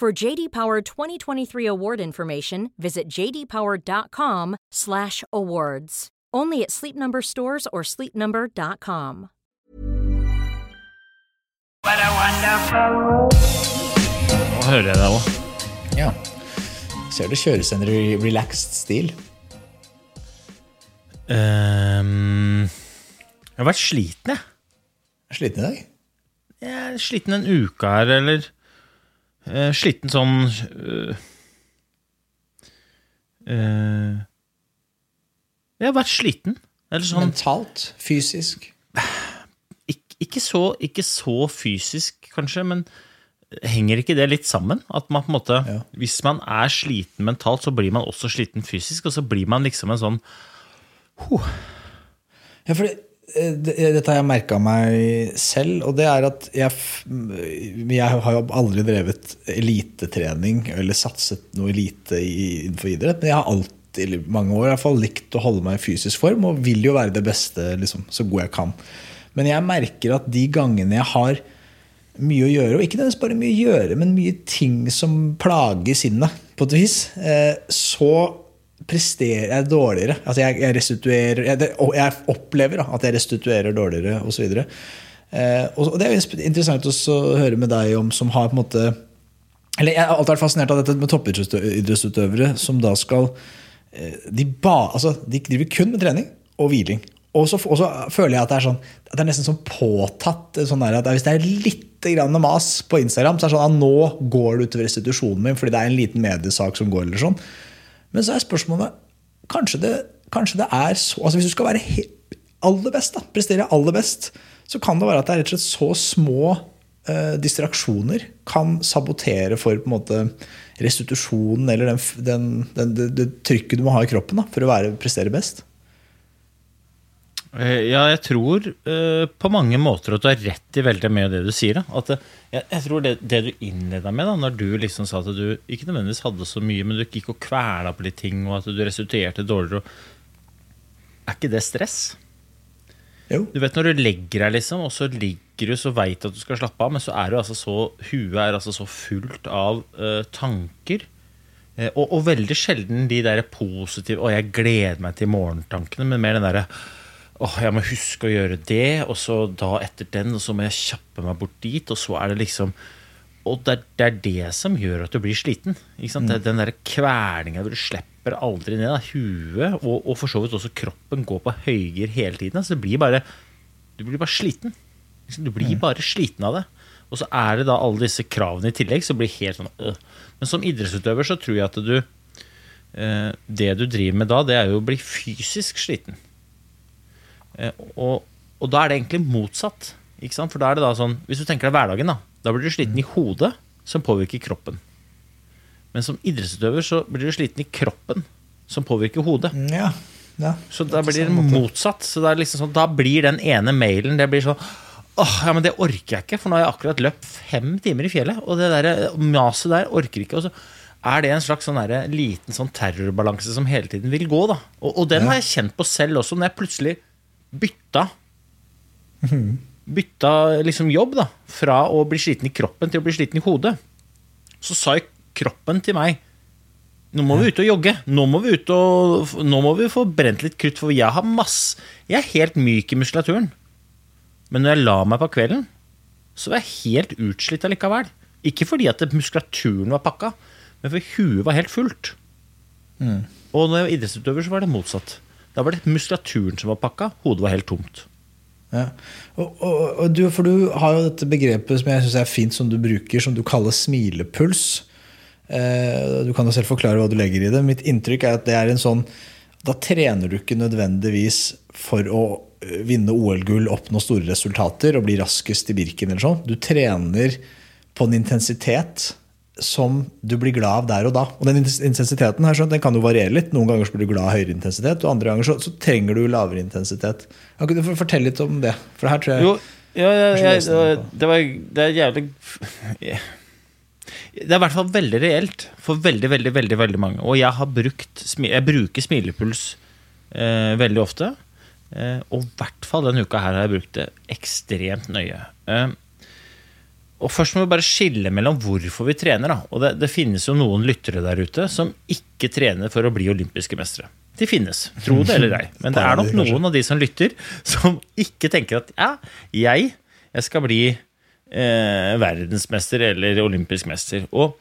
For JD Power 2023 award information, visit jdpower.com/awards. Only at Sleep Number stores or sleepnumber.com. What a wonderful Nå hører jeg deg òg. Ja. Ser det kjøres en re relaxed stil. Ehm, jeg har vært sliten, jeg. Er sliten i dag? Jeg er sliten en uke her, eller eh, Sliten sånn uh, uh, Jeg har vært sliten. Eller sånn Mentalt? Fysisk? ikke, ikke, så, ikke så fysisk, kanskje, men henger ikke det litt sammen? At man på en måte Ja. Hvis man er sliten mentalt, så blir man også sliten fysisk, og så blir man liksom en sånn Ja, for det, dette har jeg merka meg selv, og det er at jeg, jeg har jo aldri drevet elitetrening eller satset noe elite innenfor idrett, men jeg har alltid i mange år i hvert fall likt å holde meg i fysisk form og vil jo være det beste liksom, så god jeg kan. Men jeg merker at de gangene jeg har mye å gjøre, og ikke nødvendigvis bare mye å gjøre, men mye ting som plager sinnet, på et vis, eh, så presterer jeg dårligere. Altså jeg, jeg restituerer jeg, jeg opplever da, at jeg restituerer dårligere, osv. Eh, og, det er jo interessant å høre med deg om som har på en måte eller Jeg har alltid vært fascinert av dette med toppidrettsutøvere som da skal eh, de, ba, altså, de driver kun med trening og hviling. Og så, og så føler jeg at det er, sånn, at det er nesten sånn påtatt sånn der, at Hvis det er litt grann mas på Instagram, så er det sånn at nå går det utover restitusjonen min fordi det er en liten mediesak som går. eller sånn. Men så er spørsmålet Kanskje det, kanskje det er så altså Hvis du skal være aller best, da, prestere aller best, så kan det være at det er rett og slett så små eh, distraksjoner kan sabotere for måte restitusjonen eller den, den, den, det, det trykket du må ha i kroppen da, for å være, prestere best. Eh, Ja, jeg tror eh, på mange måter at du har rett i veldig mye av det du sier. At, eh, jeg, jeg tror det, det du innleda med, da når du liksom sa at du ikke nødvendigvis hadde så mye, men du gikk og kvela på litt ting, og at du resulterte dårligere Er ikke det stress? Jo. Du vet når du legger deg, liksom, og så ligger du så veit at du skal slappe av, men så er du altså så Huet er altså så fullt av uh, tanker. Og, og veldig sjelden de der positive Og jeg gleder meg til morgentankene', men mer den derre Åh, jeg må huske å gjøre det, og så da etter den, og så må jeg kjappe meg bort dit, og så er det liksom Og det er, det er det som gjør at du blir sliten. Sant? Det er den der kverninga hvor du slipper aldri ned. Da. Huet, og, og for så vidt også kroppen, går på høygir hele tiden. Så det blir bare Du blir bare sliten. Du blir bare sliten av det. Og så er det da alle disse kravene i tillegg, som blir helt sånn øh. Men som idrettsutøver så tror jeg at du eh, Det du driver med da, det er jo å bli fysisk sliten. Eh, og, og da er det egentlig motsatt. For da er det da sånn Hvis du tenker deg hverdagen, da. Da blir du sliten i hodet, som påvirker kroppen. Men som idrettsutøver så blir du sliten i kroppen, som påvirker hodet. Ja, ja. Så da blir det motsatt. Så det er liksom sånn, da blir den ene mailen Det blir sånn Åh, ja, men det orker jeg ikke, for nå har jeg akkurat løpt fem timer i fjellet. Og det der maset der orker ikke. Og så er det en slags sånn der, liten sånn terrorbalanse som hele tiden vil gå. da Og, og den har jeg kjent på selv også, når jeg plutselig bytta Bytta liksom jobb, da. Fra å bli sliten i kroppen til å bli sliten i hodet. Så sa jeg kroppen til meg nå må vi ut og jogge. Nå må vi ut og Nå må vi få brent litt krutt, for jeg har masse Jeg er helt myk i muskulaturen. Men når jeg la meg på kvelden, så var jeg helt utslitt allikevel. Ikke fordi at muskulaturen var pakka, Men fordi huet var helt fullt. Og når jeg var idrettsutøver, så var det motsatt. Da var det muskulaturen som var pakka, hodet var helt tomt. Ja. Og, og, og du, for du har jo dette begrepet som jeg synes er fint, som du bruker, som du kaller smilepuls. Eh, du kan jo selv forklare hva du legger i det. Mitt inntrykk er at det er en sånn Da trener du ikke nødvendigvis for å eh, vinne OL-gull, oppnå store resultater og bli raskest i Birken eller sånn. Du trener på en intensitet som du blir glad av der og da. Og den intensiteten her, den kan jo variere litt. Noen ganger blir du glad av høyere intensitet, og andre ganger så, så trenger du lavere intensitet. Kan du fortelle litt om det? For her tror jeg Jo, ja, ja, ja, det, var, det er jævlig Det er i hvert fall veldig reelt for veldig, veldig, veldig, veldig mange. Og jeg har brukt Jeg bruker smilepuls eh, veldig ofte. Eh, og i hvert fall denne uka her har jeg brukt det ekstremt nøye. Eh, og først må vi bare skille mellom hvorfor vi trener. Da. Og det, det, finnes jo noen lyttere der ute som ikke trener for å bli olympiske mestere. De finnes, tro det eller ei. Men det er nok noen av de som lytter, som ikke tenker at ja, jeg, jeg skal bli eh, verdensmester eller olympisk mester. Og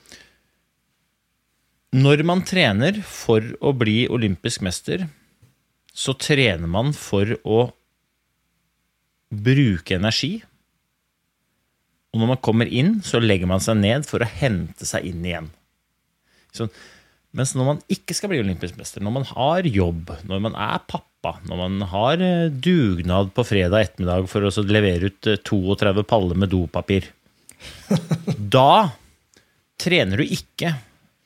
når man trener for å bli olympisk mester, så trener man for å bruke energi og når man kommer inn, så legger man seg ned for å hente seg inn igjen. Sånn. Mens når man ikke skal bli olympisk mester, når man har jobb, når man er pappa, når man har eh, dugnad på fredag ettermiddag for å levere ut 32 eh, paller med dopapir Da trener du ikke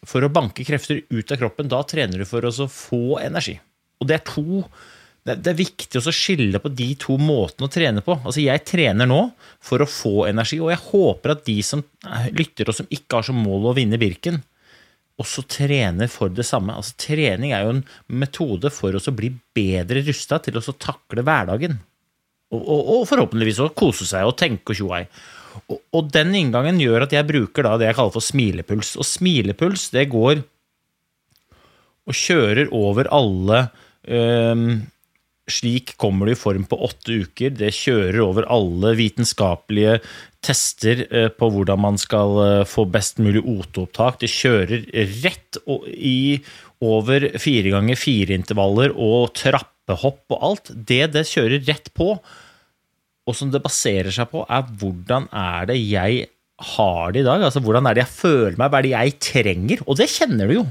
for å banke krefter ut av kroppen. Da trener du for å få energi. Og det er to det, det, er viktig å skille på de to måtene å trene på. Altså Jeg trener nå for å få energi, og jeg håper at de som lytter og som ikke har som mål å vinne Birken, også trener for det samme. Altså Trening er jo en metode for å bli bedre rusta til å takle hverdagen. Og, og, og, forhåpentligvis å kose seg og tenke og tjoei. Og, den inngangen gjør at jeg bruker det jeg kaller for smilepuls. Og smilepuls, det går og kjører over alle øh, slik kommer du i form på åtte uker. Det kjører over alle vitenskapelige tester eh, på hvordan man skal eh, få best mulig OT-opptak. Det kjører rett i over fire ganger fire-intervaller og trappehopp og alt. Det det kjører rett på, og som det baserer seg på, er hvordan er det jeg har det i dag? Altså Hvordan er det jeg føler meg? Hva er det jeg trenger? Og det kjenner du jo.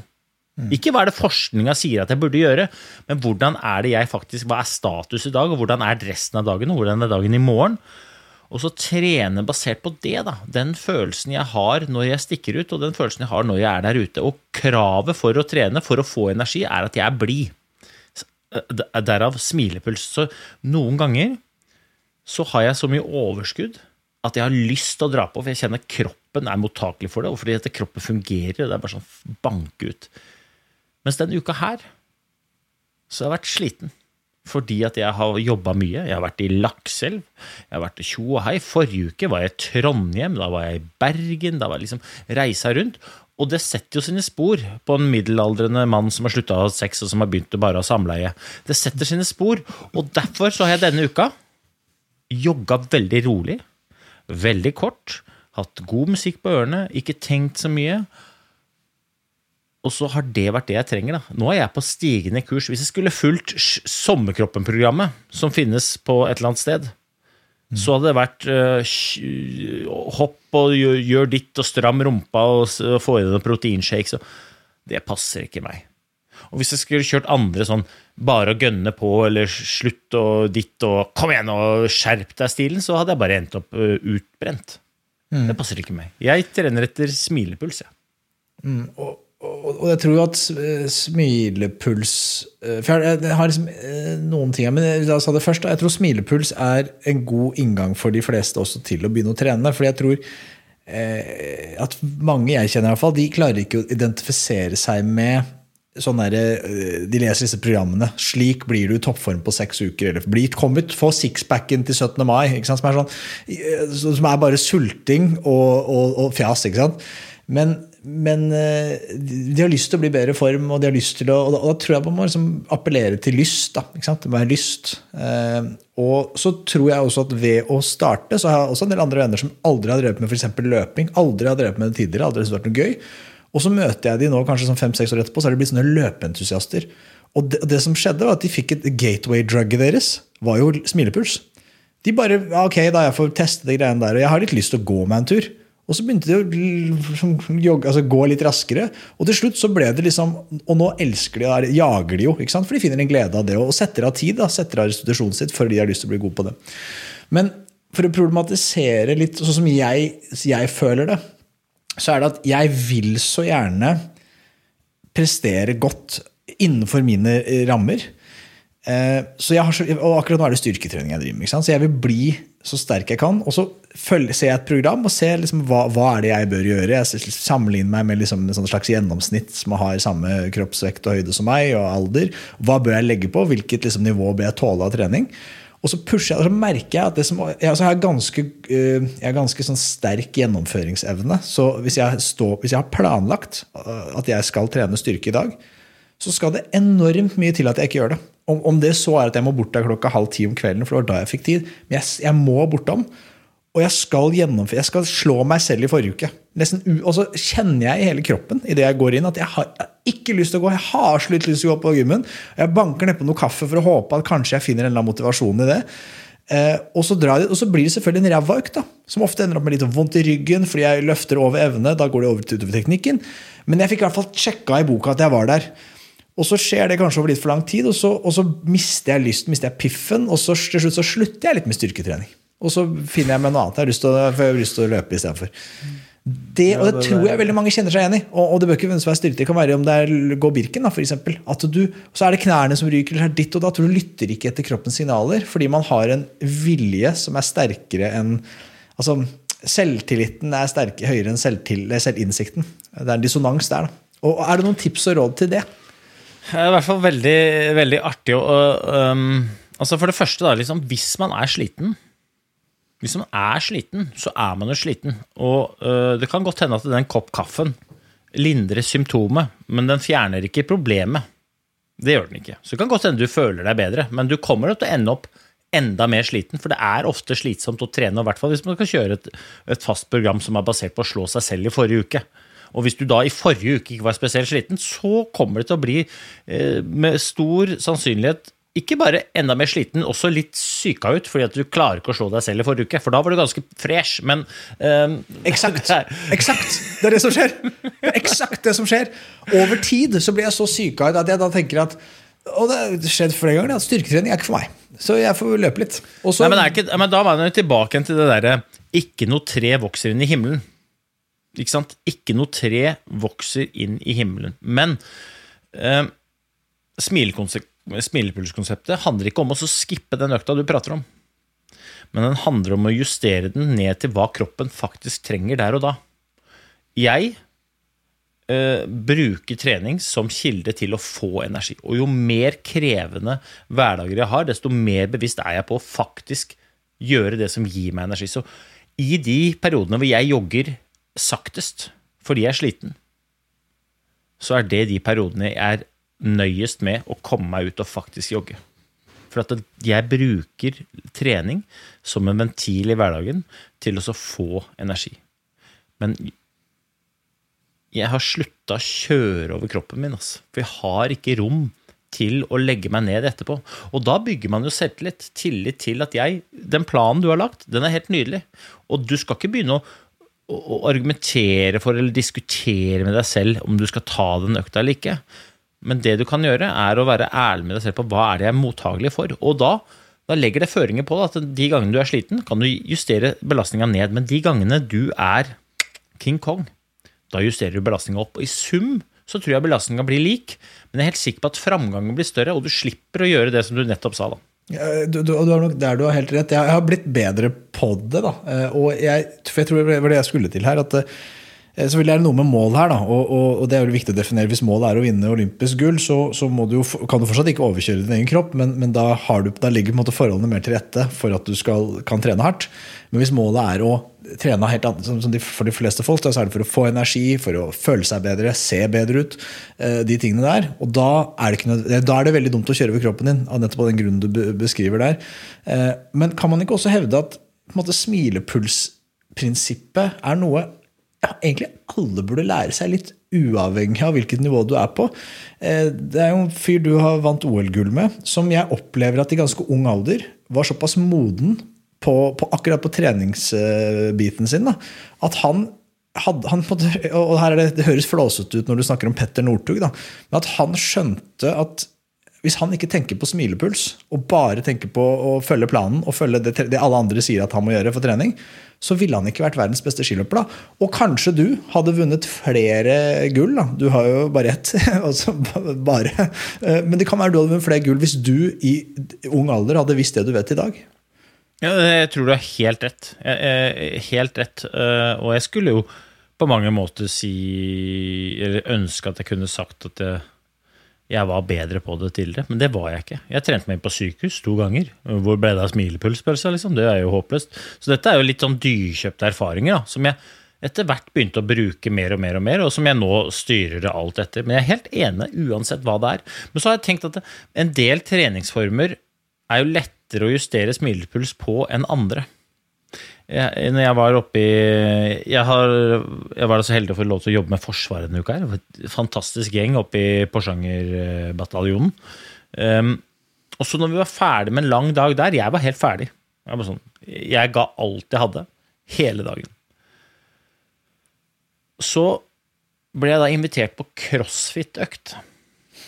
Ikke hva er det forskninga sier at jeg burde gjøre, men hvordan er det jeg faktisk, hva er status i dag, og hvordan er resten av dagen, og hvordan er dagen i morgen? Og så trene basert på det, da. Den følelsen jeg har når jeg stikker ut, og den følelsen jeg har når jeg er der ute. Og kravet for å trene, for å få energi, er at jeg er blid. Derav smilepuls. Så noen ganger så har jeg så mye overskudd at jeg har lyst til å dra på, for jeg kjenner kroppen er mottakelig for det, og fordi dette kroppen fungerer. Det er bare sånn banke ut. Mens denne uka her så har jeg vært sliten. Fordi at jeg har jobba mye. Jeg har vært i Lakselv, jeg har vært i Tjo og Hei. Forrige uke var jeg i Trondheim, da var jeg i Bergen. Da var jeg liksom reisa rundt. Og det setter jo sine spor på en middelaldrende mann som har slutta å ha sex, og som har begynt å bare ha samleie. Det setter sine spor. Og derfor så har jeg denne uka jogga veldig rolig, veldig kort, hatt god musikk på ørene, ikke tenkt så mye. Og så har det vært det jeg trenger. da. Nå er jeg på stigende kurs. Hvis jeg skulle fulgt Sommerkroppen-programmet, som finnes på et eller annet sted, mm. så hadde det vært uh, hopp og gjør, gjør, ditt og stram rumpa og, få i deg proteinshakes. Det passer ikke meg. Og hvis jeg skulle kjørt andre sånn bare å gønne på eller slutt og ditt og kom igjen og skjerp deg-stilen, så hadde jeg bare endt opp utbrent. Mm. Det passer ikke meg. Jeg trener etter smilepuls, jeg. Ja. Mm, og og jeg tror jo at eh, smilepuls eh, For jeg har liksom eh, noen ting Men la oss ta det først. Jeg tror smilepuls er en god inngang for de fleste også til å begynne å trene. Fordi jeg tror at mange jeg kjenner, i fall, de klarer ikke å identifisere seg med sånn der, De leser disse programmene. 'Slik blir du i toppform på seks uker'. Eller 'Bli kommet, få sixpacken til 17. mai'. Som er, sånn, som, er, bare sulting og, og, og fjas. Men men eh, de har lyst til å bli bedre form, og de har lyst til å, og da, og da tror jeg man må liksom appellere til lyst. da, ikke sant? Det må være lyst. Eh, og så tror jeg også at ved å starte, så har jeg også en del andre venner som aldri har drevet med for løping. Aldri har drevet med det tidligere, aldri har vært noe gøy. Og så møter jeg de nå kanskje sånn fem-seks år etterpå, så har de blitt sånne løpeentusiaster. Og det, det, som skjedde, var at de fikk et gateway-drugget deres, var jo smilepuls. De bare Ok, da jeg får teste de greiene der, og jeg har litt lyst til å gå meg en tur. Og så begynte de å jogge, altså gå litt raskere. Og til slutt så ble det liksom Og nå elsker de jager de jo, ikke sant? for de finner en glede av det. Og setter av tid, da, setter av restitusjonen sitt fordi de har lyst til å bli gode på det. Men for å problematisere litt, sånn som jeg, jeg føler det, så er det at jeg vil så gjerne prestere godt innenfor mine rammer. Eh, så jeg har og akkurat nå er det styrketrening jeg driver med. Så jeg vil bli så sterk jeg kan. Og så følger, ser jeg et program og ser liksom hva, hva, er det jeg bør gjøre. Jeg sammenligner meg med liksom en slags gjennomsnitt som har samme kroppsvekt og høyde som meg, og alder. Hva bør jeg legge på? Hvilket liksom, nivå bør jeg tåle av trening? Og så pusher jeg, og så merker jeg at det som, jeg, altså jeg har ganske, uh, jeg har ganske sånn sterk gjennomføringsevne. Så hvis jeg, står, hvis jeg har planlagt uh, at jeg skal trene styrke i dag, så skal det enormt mye til at jeg ikke gjør det. Om, om det så er at jeg må bort der klokka halv ti om kvelden, for det var da jeg fikk tid. Men jeg, jeg må bortom. Og jeg skal gjennomføre, jeg skal slå meg selv i forrige uke. Nesten, og så kjenner jeg i hele kroppen i det jeg går inn, at jeg har, jeg har ikke lyst til å gå. Jeg har så lyst til å gå på gymmen. Jeg banker nedpå noe kaffe for å håpe at kanskje jeg finner en eller annen motivasjon i det. Eh, og, så jeg, og, så blir det selvfølgelig en ræva økt, som ofte ender opp med litt vondt i ryggen fordi jeg løfter over evne. Da går det over til utover teknikken. Men jeg fikk i hvert fall sjekka i boka at jeg var der. Og så skjer det kanskje over litt for lang tid, og så, og så mister jeg lysten, mister jeg piffen, og så til slutt så slutter jeg litt med styrketrening. Og så finner jeg meg noe annet jeg har lyst til å, jeg lyst til å løpe istedenfor. Det, og det tror jeg veldig mange kjenner seg igjen i. Og, og det bør ikke være styrke. Det kan være om det er gå Birken, da, for eksempel. At du, så er det knærne som ryker, eller ditt og datt. Du lytter ikke etter kroppens signaler fordi man har en vilje som er sterkere enn altså, Selvtilliten er sterk, høyere enn selvtil, selvinnsikten. Det er en dissonans der. Da. Og Er det noen tips og råd til det? Det er i hvert fall veldig, veldig artig å um, altså For det første, da, liksom, hvis man er sliten hvis man er sliten, så er man jo sliten. Og uh, det kan godt hende at den kopp kaffen lindrer symptomet, men den fjerner ikke problemet. Det gjør den ikke. Så det kan godt hende du føler deg bedre, men du kommer til å ende opp enda mer sliten, for det er ofte slitsomt å trene, i hvert fall hvis man skal kjøre et, et fast program som er basert på å slå seg selv i forrige uke. Og hvis du da i forrige uke ikke var spesielt sliten, så kommer det til å bli eh, med stor sannsynlighet ikke bare enda mer sliten, også litt syka ut, fordi at du klarer ikke å slå deg selv i forrige uke. For da var du ganske fresh, men um, Eksakt. Eksakt. Det er det som skjer. Det er eksakt det som skjer. Over tid så blir jeg så syka ut at jeg da tenker at og det har skjedd flere ganger at styrketrening er ikke for meg. Så jeg får løpe litt. Nei, men, ikke, men, Da var jeg tilbake til det derre Ikke noe tre vokser inn i himmelen. Ikke sant? Ikke noe tre vokser inn i himmelen. Men eh, smilepulskonseptet handler ikke om å skippe den økta du prater om, men den handler om å justere den ned til hva kroppen faktisk trenger der og da. Jeg eh, bruker trening som kilde til å få energi. Og jo mer krevende hverdager jeg har, desto mer bevisst er jeg på å faktisk gjøre det som gir meg energi. Så i de periodene hvor jeg jogger saktest fordi jeg er sliten, så er det de periodene jeg er nøyest med å komme meg ut og faktisk jogge. For at jeg bruker trening som en ventil i hverdagen til å få energi. Men jeg har slutta å kjøre over kroppen min. Altså. For jeg har ikke rom til å legge meg ned etterpå. Og da bygger man jo selvtillit. Tillit til at jeg Den planen du har lagt, den er helt nydelig. Og du skal ikke begynne å, å, argumentere for eller diskutere med deg selv om du skal ta den økta eller ikke. Men det du kan gjøre, er å være ærlig med deg selv på hva er det jeg er mottagelig for. Og da, da legger det føringer på at de gangene du er sliten, kan du justere belastninga ned. Men de gangene du er King Kong, da justerer du belastninga opp. Og i sum så tror jeg belastninga blir lik, men jeg er helt sikker på at framgangen blir større, og du slipper å gjøre det som du nettopp sa. da. Du, du, du, har nok der du har helt rett. Jeg har blitt bedre på det. da. Eh, og jeg, for jeg tror det var det jeg skulle til her. at Eh, selvfølgelig er det noe med mål her, da, og, og, og, det er jo viktig å definere. Hvis målet er å vinne olympisk gull, så, så du jo, kan du fortsatt ikke overkjøre din egen kropp, men, men da, du, da, ligger forholdene mer til rette for at du skal, kan trene hardt. Men hvis målet er å trene helt annet, som, som de, for de fleste folk, så er det for å få energi, for å føle seg bedre, se bedre ut, eh, de tingene der. Og da er, det noe, da er det veldig dumt å kjøre over kroppen din, av nettopp den grunnen du beskriver der. Eh, men kan man ikke også hevde at måte, smilepulsprinsippet er noe ja, egentlig alle burde lære seg litt uavhengig av hvilket nivå du er på. Eh, det er jo en fyr du har vant OL-gull med, som jeg opplever at i ganske ung alder var såpass moden på, på akkurat på treningsbiten sin da, at han hadde, han, og her det, det, høres flåsete ut når du snakker om Petter Northug, men at han skjønte at hvis han ikke tenker på smilepuls, og bare tenker på å følge planen og følge det, det, alle andre sier at han må gjøre for trening, så ville han ikke vært verdens beste skiløper. da. Og kanskje du hadde vunnet flere gull. da. Du har jo bare ett. altså bare. Eh, men det kan være du hadde vunnet flere gull hvis du i ung alder hadde visst det du vet i dag. Ja, jeg tror du har helt rett. Helt rett. Eh, og jeg skulle jo på mange måter si Eller ønske at jeg kunne sagt at jeg jeg var bedre på det tidligere, men det var jeg ikke. Jeg trente meg inn på sykehus to ganger. Hvor ble det av smilepulspølsa? Liksom? Det er jo håpløst. Så dette er jo litt sånn dyrkjøpte erfaringer da, som jeg etter hvert begynte å bruke mer og mer, og mer, og som jeg nå styrer alt etter. Men jeg er helt enig uansett hva det er. Men så har jeg tenkt at en del treningsformer er jo lettere å justere smilepuls på enn andre jeg, når jeg var oppe i jeg, har, jeg, var så heldig å få lov til å jobbe med Forsvaret denne uka. her, en Fantastisk gjeng oppe i Porsanger-bataljonen. Um, og så når vi var ferdig med en lang dag der Jeg var helt ferdig. Jeg, var sånn, jeg ga alt jeg hadde. Hele dagen. Så ble jeg da invitert på crossfit-økt.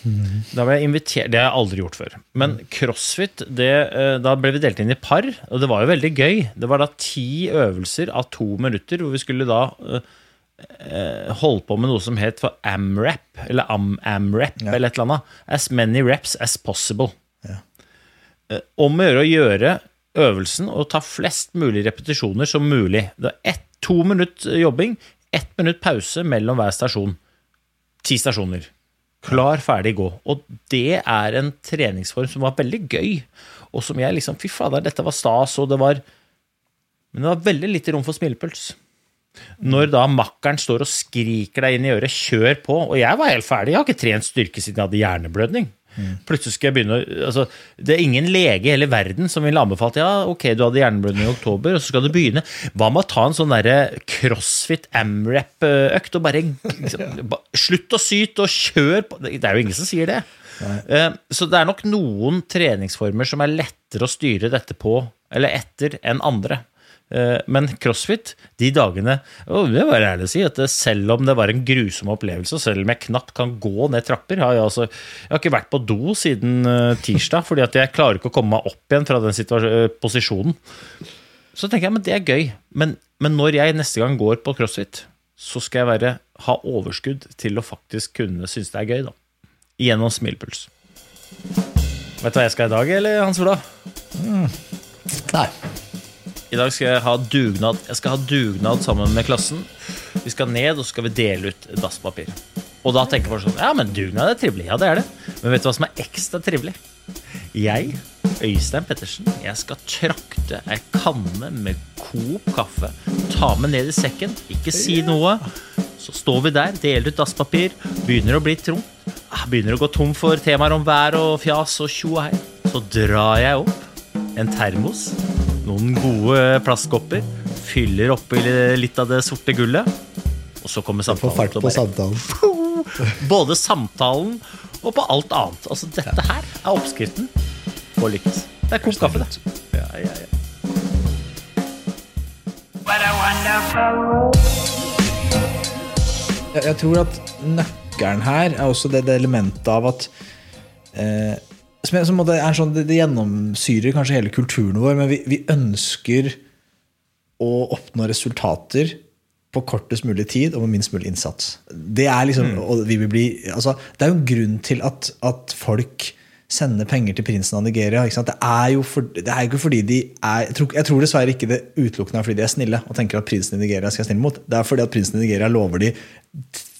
Da ble jeg invitert, Det har jeg aldri gjort før. Men crossfit, det, eh, da ble vi delt inn i par, og det var jo veldig gøy. Det var da ti øvelser av to minutter, hvor vi skulle da uh, holde på med noe som het for AMRAP, eller AMRAP, ja. eller et eller annet. As many reps as possible. Ja. Uh, om å gjøre å gjøre øvelsen og ta flest mulig repetisjoner som mulig. Det var ett, to minutt jobbing, ett minutt pause mellom hver stasjon. Ti stasjoner. Klar, ferdig, gå. Og det er en treningsform som var veldig gøy, og som jeg liksom Fy fader, dette var stas, og det var Men det var veldig lite rom for smilepuls. Når da makkeren står og skriker deg inn i øret 'kjør på', og jeg var helt ferdig, jeg har ikke trent styrke siden jeg hadde hjerneblødning. Mm. Plutselig skal jeg begynne altså, Det er ingen lege i hele verden som ville anbefalt ja, ok, du hadde hjerneblødning i oktober, og så skal du begynne. Hva med å ta en sånn derre crossfit amrap-økt og bare liksom, Slutt å syte og kjør på Det er jo ingen som sier det. Nei. Eh, så det er nok noen treningsformer som er lettere å styre dette på eller etter enn andre. Eh, men crossfit, de dagene og Det var ærlig å si at selv om det var en grusom opplevelse, selv om jeg knapt kan gå ned trapper har jeg, altså, jeg har ikke vært på do siden eh, tirsdag, fordi at jeg klarer ikke å komme meg opp igjen fra den eh, posisjonen. Så tenker jeg men det er gøy. Men, men, når jeg neste gang går på crossfit, så skal jeg være, ha overskudd til å faktisk kunne synes det er gøy. da Gjennom smilpuls. Vet du hva jeg skal i dag, eller Hans Ola? Mm. Nei. I dag skal jeg ha dugnad Jeg skal ha dugnad sammen med klassen. Vi skal ned og så skal vi dele ut dasspapir. Og da tenker folk sånn Ja, men dugnad er trivelig. Ja, det er det. Men vet du hva som er ekstra trivelig? Jeg, Øystein Pettersen, jeg skal trakte ei kanne med Coop kaffe. Ta med ned i sekken. Ikke si noe. Så står vi der, deler ut dasspapir. Begynner å bli tomt. Ah, begynner å gå tom for temaer om vær og fjas og tjo og hei. Så drar jeg opp en termos noen gode plastkopper, fyller oppi litt av det sorte gullet, og så kommer samtalen. På samtalen. Både samtalen og på alt annet. Altså, dette her er oppskriften på å lykkes. Det er kokt kaffe, det. Ja, ja, ja. Jeg tror at nøkkelen her er også det, det elementet av at eh, det, sånn, det, det, gjennomsyrer kanskje hele kulturen vår, men vi, vi, ønsker å oppnå resultater på kortest mulig tid og med minst mulig innsats. Det er liksom, mm. bli, altså, det er jo en grunn til at, at, folk sender penger til prinsen av Nigeria. Det er jo for, det er ikke fordi de er jeg tror, jeg tror, dessverre ikke det utelukkende er fordi de er snille og tenker at prinsen i Nigeria skal snille mot. Det er fordi at prinsen i Nigeria lover de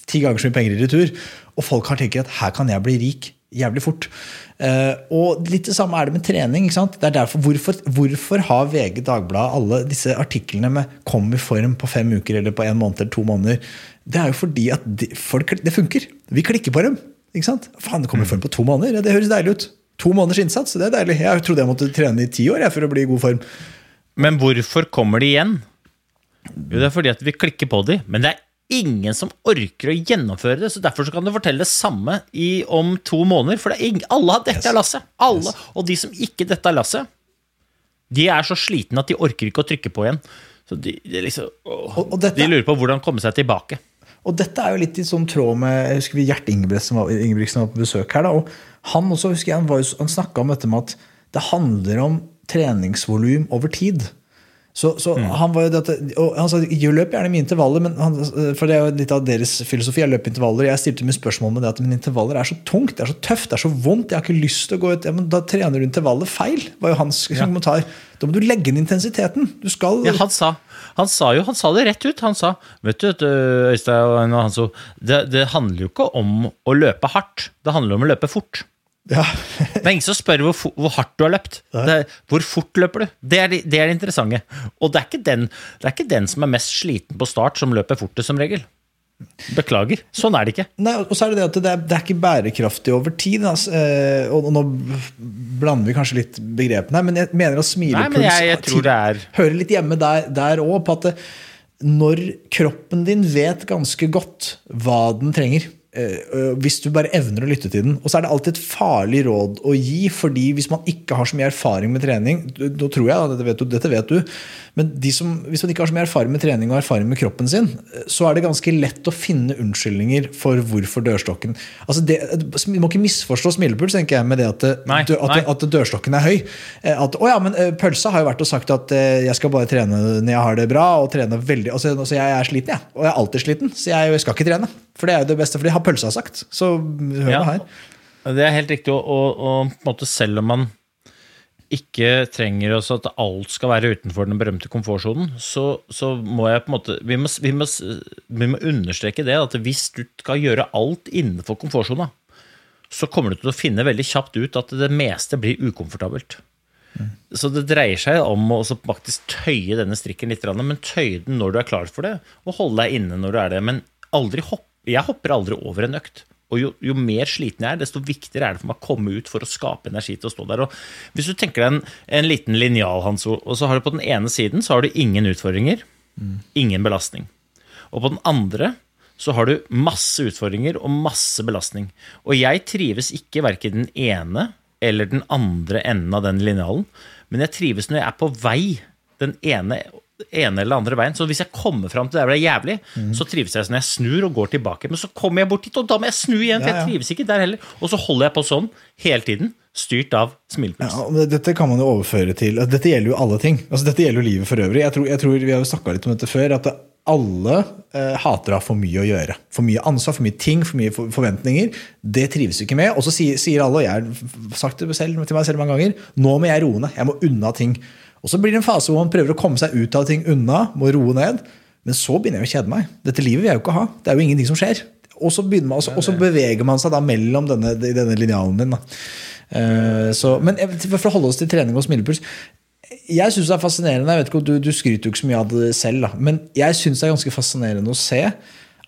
ti ganger så mye penger i retur. Og folk har tenkt at her kan jeg bli rik jævlig fort. Uh, og litt det samme er det med trening. Det er derfor, hvorfor, hvorfor har VG Dagbladet alle disse artiklene med 'kom i form på fem uker' eller på en måned eller to måneder? Det er jo fordi at de, folk, det funker. Vi klikker på dem. Ikke sant? Faen, det kommer i form på to måneder. Ja, det høres deilig ut. To måneders innsats, det er deilig. Jeg trodde jeg måtte trene i ti år jeg, for å bli i god form. Men hvorfor kommer de igjen? Jo, det er fordi at vi klikker på dem. Men det er ingen som orker å gjennomføre det. Så derfor så kan du fortelle det samme i, om to måneder. For er alle har dette Yes. lasset. Alle. Og de som ikke dette lasset, de er så slitne at de orker ikke å trykke på igjen. Så de, de, liksom, åh, Og- og dette- de lurer på hvordan komme seg tilbake. Og dette er jo litt i sånn tråd med jeg husker vi Gjert Ingebrigtsen var, Ingebrigtsen var på besøk her. Da, og Han også husker jeg, han, var han snakka om dette med at det handler om treningsvolum over tid. Så, så han var jo dette, og han sa jeg løp gjerne mine intervaller, men han, for det er jo litt av deres filosofi. Jeg løper intervaller, jeg stilte mye spørsmål med det at men intervaller er så tungt, det er så tøft, det er så vondt. Jeg har ikke lyst til å gå ut. Ja, men da trener du intervallet feil, var jo hans kommentar. Da må du legge inn intensiteten. Du skal Ja, han sa, han sa jo Han sa det rett ut. Han sa Vet du, Øystein og Hanso, det, det handler jo ikke om å løpe hardt. Det handler om å løpe fort. Ja. Det er ingen som spør hvor, hvor hardt du har løpt. Er, hvor fort løper du? Det er, det, det er det interessante. Og det er, ikke den, det er ikke den som er mest sliten på start, som løper fortest, som regel. Beklager. Sånn er det ikke. Nei, og så er det det at det er, det er ikke bærekraftig over tid. Altså, eh, og, og nå blander vi kanskje litt begrepene her, men jeg mener at smilepuls er hører litt hjemme der òg, på at når kroppen din vet ganske godt hva den trenger hvis du bare evner å lytte til den. Og så er det alltid et farlig råd å gi, fordi hvis man ikke har så mye erfaring med trening Da tror jeg, dette vet du, dette vet du men de som, hvis man ikke har så mye erfaring med trening og erfaring med kroppen sin, eh, så er det ganske lett å finne unnskyldninger for hvorfor dørstokken altså det, Du må ikke misforstå smilepuls tenker jeg, med det at, Nei, dø- at, at dørstokken er høy. Eh, At, å ja, men eh, Pølsa har jo vært og sagt at eh, jeg skal bare trene når jeg har det bra. og trene veldig, altså, altså Jeg er sliten, jeg. Og jeg er alltid sliten, så jeg skal ikke trene. For det er jo det beste, for de har Pølsa sagt. Så hør Ja. her. Det er helt riktig. Og, og, på en måte selv om man ikke trenger også at alt skal være utenfor den berømte komfortsonen, så, så må jeg på en måte vi må, vi, må, vi må understreke det at hvis du skal gjøre alt innenfor komfortsona, så kommer du til å finne veldig kjapt ut at det meste blir ukomfortabelt. Så det dreier seg om å faktisk tøye denne strikken litt, men tøye den når du er klar for det, og holde deg inne når du er det. Men aldri hopp, jeg hopper aldri over en økt. Og jo, jo mer sliten jeg er, desto viktigere er det for meg å komme ut for å skape energi til å stå der. Og hvis du tenker deg en, en liten linjal, Hans og så har du på den ene siden så har du ingen utfordringer, ingen belastning. Og på den andre så har du masse utfordringer og masse belastning. Og jeg trives ikke verken den ene eller den andre enden av den linjalen, men jeg trives når jeg er på vei den ene, ene eller andre veien. Så hvis jeg kommer fram til der hvor det er jævlig, så trives jeg sånn. jeg snur og går tilbake. Men så kommer jeg bort dit, og da må jeg snu igjen, for Ja, ja. jeg trives ikke der heller. Og så holder jeg på sånn hele tiden, styrt av smilepuls. Ja, Dette kan man jo overføre til Dette gjelder jo alle ting. Altså, dette gjelder jo livet for øvrig. Jeg tror, jeg tror Vi har jo snakka litt om dette før. at det, alle eh, hater å ha for mye å gjøre. For mye ansvar, for mye ting, for mye for- forventninger. Det trives vi ikke med. Og så sier, sier alle, og jeg har sagt det selv, til meg selv mange ganger, nå må jeg roe ned. Jeg må unna ting. Og så blir det en fase hvor man prøver å komme seg ut av ting unna, må roe ned. Men så begynner jeg å kjede meg. Dette livet vil jeg jo ikke ha. Det er jo ingenting som skjer. Og så, man, og så- beveger man seg da mellom denne, i denne linjalen din. Da. Eh, så, men for å holde oss til trening og smilepuls Jeg syns det er fascinerende jeg vet ikke, du, du skryter jo ikke så mye av det selv, da, men jeg syns det er ganske fascinerende å se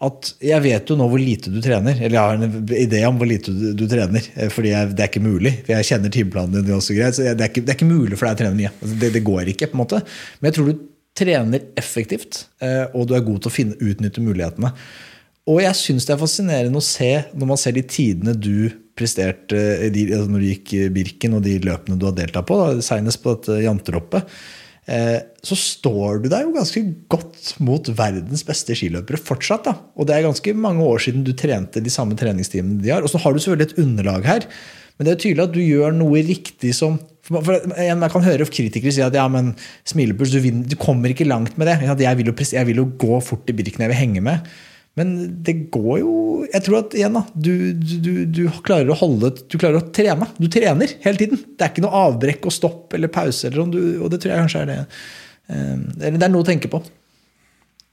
at jeg vet jo nå hvor lite du trener. Eller jeg har en idé om hvor lite du, du trener. eh, Fordi jeg, det er ikke mulig. For jeg kjenner timeplanen din. også greit, så jeg- det, er ikke, det er ikke mulig for deg å trene mye. Altså, Det, det går ikke. på en måte. Men jeg tror du trener effektivt, eh, og du er god til å finne, utnytte mulighetene. Og jeg syns det er fascinerende å se når man ser de tidene du presterte eh, altså når du gikk Birken og de løpene du har deltatt på, da, senest på dette janteloppet, eh, så står du deg jo ganske godt mot verdens beste skiløpere fortsatt. da. Og det er ganske mange år siden du trente de samme treningstimene de har. Og så har du selvfølgelig et underlag her, men det er tydelig at du gjør noe riktig som for Jeg kan høre kritikere si at ja, men smilepuls, du, du kommer ikke langt med det. Jeg vil, jo, jeg vil jo gå fort i Birken, jeg vil henge med. Men det går jo Jeg tror at igjen da, du, du, du, klarer å holde Du klarer å trene. Du trener hele tiden. Det er ikke noe avbrekk og stopp eller pause. Eller du, og det tror jeg kanskje er det. eh, Eller det er noe å tenke på.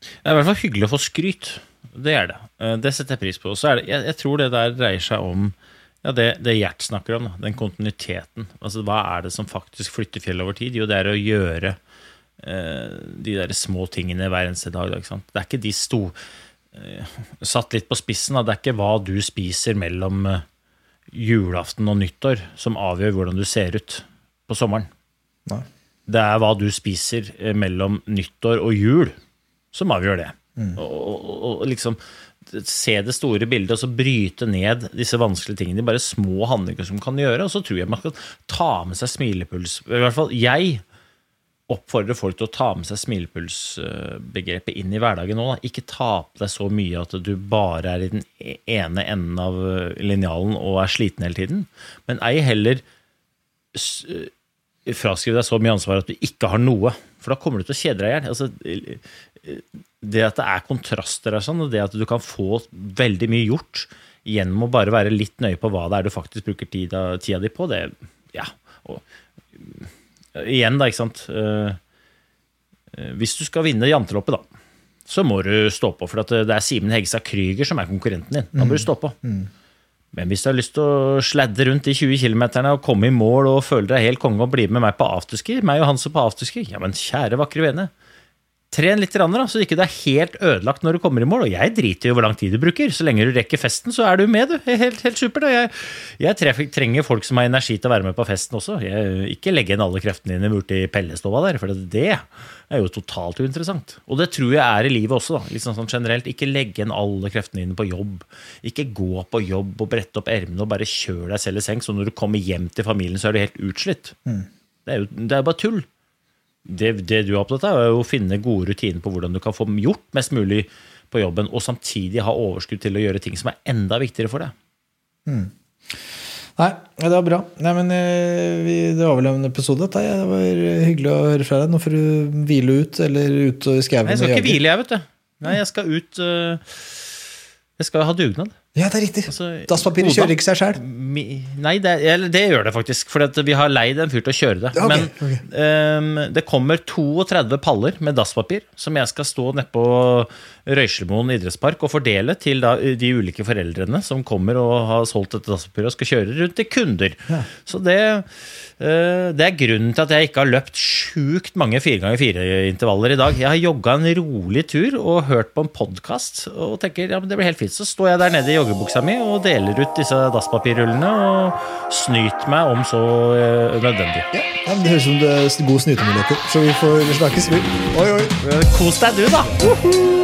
Det er i hvert fall hyggelig å få skryt. Det er det. Eh, Det setter jeg pris på. Så det, jeg, jeg tror det der dreier seg om ja, det, det Gjert snakker om, den kontinuiteten. Altså, Hva er det som faktisk flytter fjell over tid? Jo, det er å gjøre eh, de der små tingene hver eneste dag. Det er ikke de sto... Eh, satt litt på spissen, da. det er ikke hva du spiser mellom eh, julaften og nyttår som avgjør hvordan du ser ut på sommeren. Nei. Det er hva du spiser eh, mellom nyttår og jul som avgjør det. Og, og, og liksom se det store bildet og så bryte ned disse vanskelige tingene i bare små handlinger som kan gjøre. Og så tror jeg man skal ta med seg smilepuls. I hvert fall jeg oppfordrer folk til å ta med seg smilepulsbegrepet inn i hverdagen nå. Ikke ta på deg så mye at du bare er i den ene enden av linjalen og er sliten hele tiden. Men ei heller fraskrive deg så mye ansvar at du ikke har noe. For da kommer du til å kjede deg i hjel. Altså, det at det er kontraster og sånn, og det at du kan få veldig mye gjort gjennom å bare være litt nøye på hva det er du faktisk bruker tida, tida di på, det Ja. Og, igjen, da, ikke sant Hvis du skal vinne janteloppet, da, så må du stå på. For det er Simen Hegstad Krüger som er konkurrenten din. Da må du stå på. Mm. Men hvis du har lyst til å sladde rundt de 20 km og komme i mål og føle deg helt konge og bli med meg på afterski, meg og Hanse på afterski, ja, men kjære vakre vene. Tren litt, da, så ikke det er helt ødelagt når du kommer i mål. Og jeg driter i hvor lang tid du bruker. Så lenge du rekker festen, så er du med, du. Helt, helt supert. Jeg, jeg, trenger folk som har energi til å være med på festen også. Jeg, ikke legge inn alle kreftene dine borti pellestova der, for det er jo totalt uinteressant. Og det tror jeg er i livet også, da. Liksom sånn generelt. Ikke legge inn alle kreftene dine på jobb. Ikke gå på jobb og brette opp ermene og bare kjøre deg selv i seng, så når du kommer hjem til familien, så er du helt utslitt. Mm. Det er jo det er bare tull det, det, du er opptatt av, er å finne gode rutiner på hvordan du kan få gjort mest mulig på jobben, og samtidig ha overskudd til å gjøre ting som er enda viktigere for deg. Mm. Nei, det var bra. Nei, men eh, vi, Det var vel en episode, dette. Det var hyggelig å høre fra deg. Nå får du hvile ut, eller ut i skauen. Jeg skal ikke hvile, jeg, vet du. Nei, jeg skal ut uh, Jeg skal ha dugnad. Ja, det er riktig. Altså, Dasspapiret kjører ikke seg sjøl? Nei, det, det, gjør det faktisk. For vi har leid en fyr til å kjøre det. Okay, Men okay. Um, det kommer 32 paller med dasspapir som jeg skal stå nedpå Røyslemoen idrettspark og fordele til da, de ulike foreldrene som kommer og har solgt dette dasspapiret og skal kjøre rundt til kunder. Ja. Så det uh, det er grunnen til at jeg ikke har løpt sjukt mange fire ganger fire-intervaller i dag. Jeg har jogga en rolig tur og hørt på en podkast og tenker ja, men det blir helt fint. Så står jeg der nede i joggebuksa mi og deler ut disse dasspapirrullene og snyter meg om så uh, nødvendig. Ja, ja Det høres ut som det er gode snytemuligheter, så vi får snakkes. Oi, oi. Kos deg, du, da. Uh -huh.